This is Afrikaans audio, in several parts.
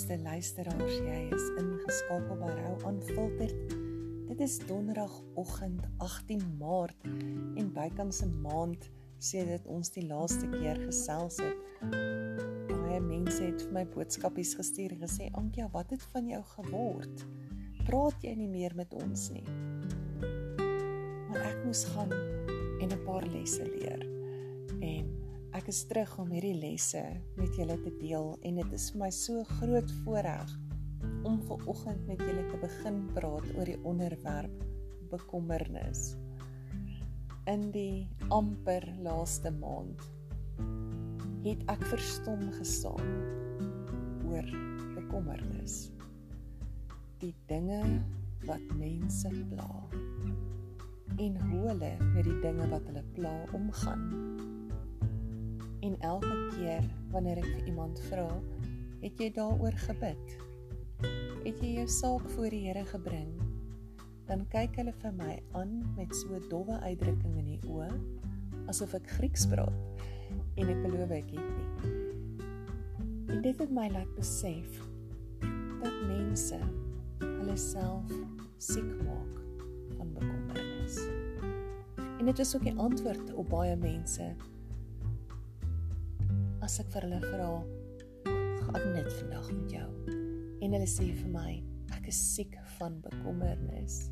Beste luisteraars, jy is ingeskakel by Rou Unfiltered. Dit is donderdagoggend 18 Maart en bykans 'n maand sedit ons die laaste keer gesels het. Baie mense het vir my boodskapies gestuur en gesê, "Ankia, wat het van jou geword? Praat jy nie meer met ons nie?" Maar ek moes gaan en 'n paar lesse leer. En Ek is terug om hierdie lesse met julle te deel en dit is vir my so groot voorreg om ver oggend met julle te begin praat oor die onderwerp bekommernis. In die amper laaste maand het ek verstom gestaan oor bekommernis. Die dinge wat mense pla en hoe hulle met die dinge wat hulle pla omgaan. En elke keer wanneer ek vir iemand vra, het jy daaroor gebid? Het jy jou saak voor die Here gebring? Dan kyk hulle vir my aan met so dowwe uitdrukking in die oë, asof ek Grieks praat. En ek beloof ek het nie. En dit het my laat besef dat mense hulle self siek maak van bekommernis. En dit is ook die antwoord op baie mense as ek vir hulle vra, "Gaan net vandag met jou?" En hulle sê vir my, "Ek is siek van bekommernis."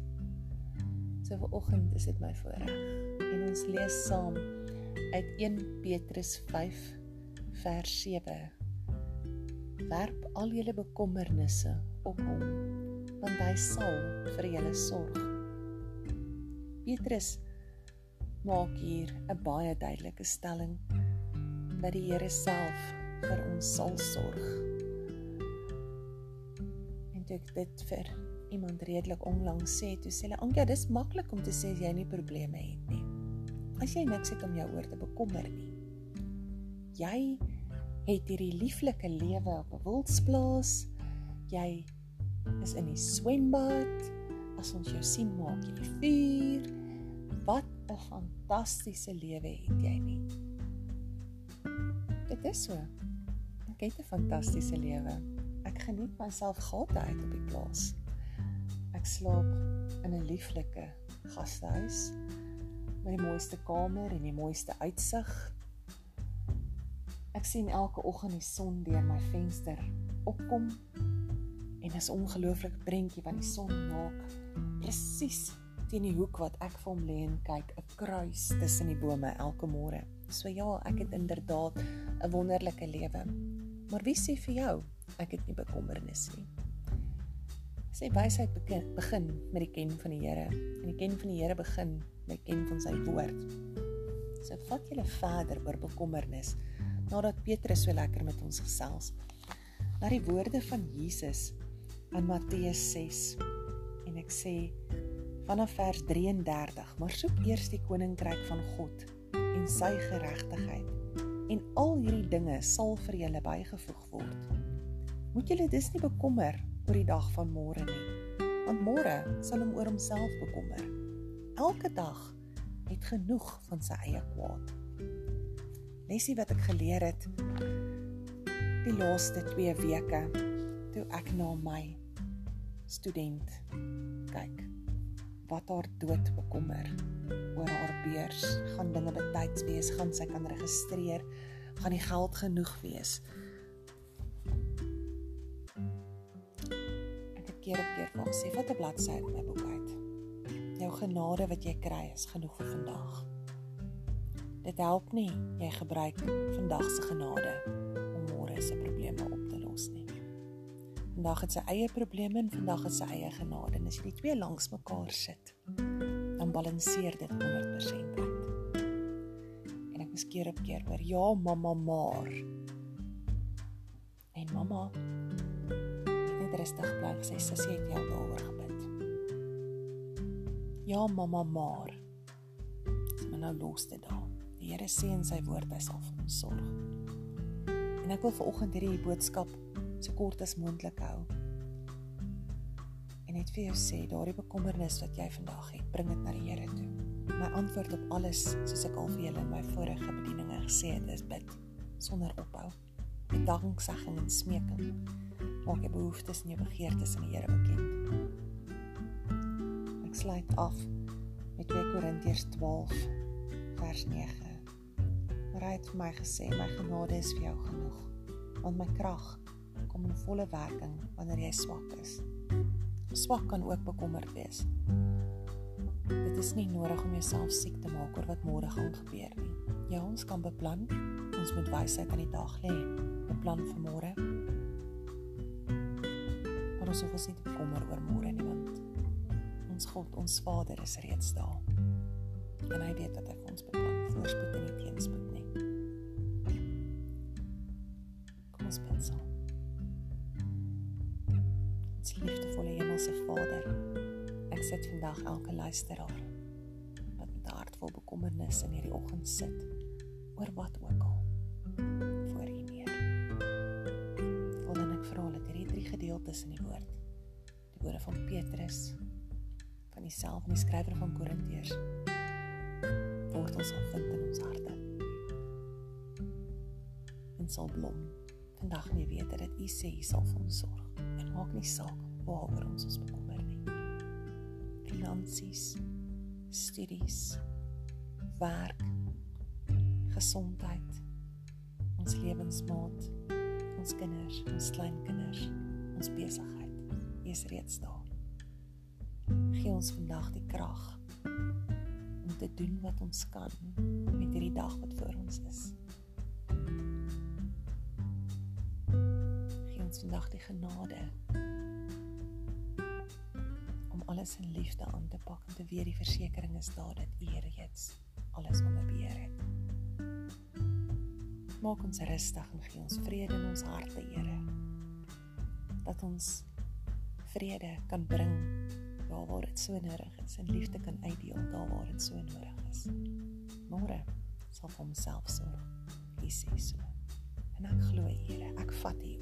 So vir oggend is dit my voorreg en ons lees saam uit 1 Petrus 5 vers 7. Werp al julle bekommernisse op hom, want hy sal vir julle sorg. Petrus maak hier 'n baie duidelike stelling dat die Here self vir ons sal sorg. En toe ek dit vir iemand redelik onlangs sê, toe sê hulle, "Ankie, dis maklik om te sê jy nie probleme het nie. As jy niks het om jou oor te bekommer nie. Jy het hierdie lieflike lewe op 'n wildsplaas. Jy is in die swembad. As ons jou sien maak jy die vuur. Wat 'n fantastiese lewe het jy nie." Dit is so. Ek het 'n fantastiese lewe. Ek geniet myself gate uit op die plaas. Ek slaap in 'n lieflike gastehuis met die mooiste kamer en die mooiste uitsig. Ek sien elke oggend die son deur my venster opkom en is ongelooflik prentjie van die son maak presies teen die hoek wat ek vir hom lê en kyk 'n kruis tussen die bome elke môre. So ja, ek het inderdaad 'n wonderlike lewe. Maar wie sê vir jou ek het nie bekommernis nie? Sê wysheid begin, met die ken van die Here. En die ken van die Here begin met ken van sy woord. So vat julle verder oor bekommernis nadat Petrus so lekker met ons gesels. Na die woorde van Jesus in Matteus 6 en ek sê vanaf vers 33, maar soek eers die koninkryk van God en sy geregtigheid en al hierdie dinge sal vir julle bygevoeg word. Moet julle dus nie bekommer oor die dag van môre nie, want môre sal hom oor homself bekommer. Elke dag het genoeg van sy eie kwaad. Lesie wat ek geleer het die laaste 2 weke toe ek na my student kyk wat haar dood bekommer oor haar beurs, gaan dinge betyds wees, gaan sy kan registreer, gaan die geld genoeg wees. Ek het keer op keer van sê, "Vat 'n bladsy uit my boek uit. Jou genade wat jy kry is genoeg vir vandag." Dit help nie jy gebruik vandag se genade Vandag het sy eie probleme en vandag het sy eie genade en as jy die twee langs mekaar sit, dan balanseer dit 100% uit. En ek beskeer op keer oor ja mamma maar. En mamma net rustig bly sê sussie het jou daaroor gebid. Ja mamma maar. Dis maar nou los dit daar. Die Here sê in sy woord hy sal vir ons sorg. En ek wil vanoggend hierdie boodskap so kort as moontlik hou. En net vir jou sê, daardie bekommernis wat jy vandag het, bring dit na die Here toe. My antwoord op alles, soos ek al vir julle in my vorige bedieninge gesê het, is bid sonder ophou. Met danksegging en smeking. Maak jou behoeftes en jou begeertes aan die Here bekend. Ek sluit af met 2 Korintiërs 12 vers 9. Maar hy het vir my gesê, my genade is vir jou genoeg, want my krag kom in volle werking wanneer jy swak is. Swak kan ook bekommerd wees. Dit is nie nodig om jouself siek te maak oor wat môre gaan gebeur nie. Ja, ons kan beplan. Ons moet wysheid aan die dag lê. Beplan vir môre. Maar ons hoef ons nie te bekommer oor môre nie want ons God, ons Vader is reeds daar. En hy weet wat hy vir ons beplan, voorspoed en nie teenspoed nie. Kom ons bid saam. Ons liefdevolle hemelse Vader, ek sit vandag elke luisteraar wat met 'n hart vol bekommernis in hierdie oggend sit oor wat ook al voor U neer. Vader, ek vra dat hierdie drie gedeeltes in die woord, die woorde van Petrus, van Uself en die skrywer van Korintiërs wortels sal vind in ons harte. En sal blom. Vandag nie weet dat U sê U sal vir ons sorg. Maak nie saak waaroor ons ons bekommer nie. Finansies, studies, werk, gesondheid, ons lewensmaat, ons kinders, ons kleinkinders, ons besigheid. U is reeds daar gee ons vandag die krag om te doen wat ons kan met hierdie dag wat voor ons is. Gee ons vandag die genade alles in liefde aan te pak en te weet die versekering is daar dat U reeds alles onder beheer het. Maak ons rustig en gee ons vrede in ons harte, Here. Dat ons vrede kan bring daar waar dit so nodig is en liefde kan uitdeel daar waar dit so nodig is. Môre sal vir homself sorg. Hy sê so. En ek glo, Here, ek vat U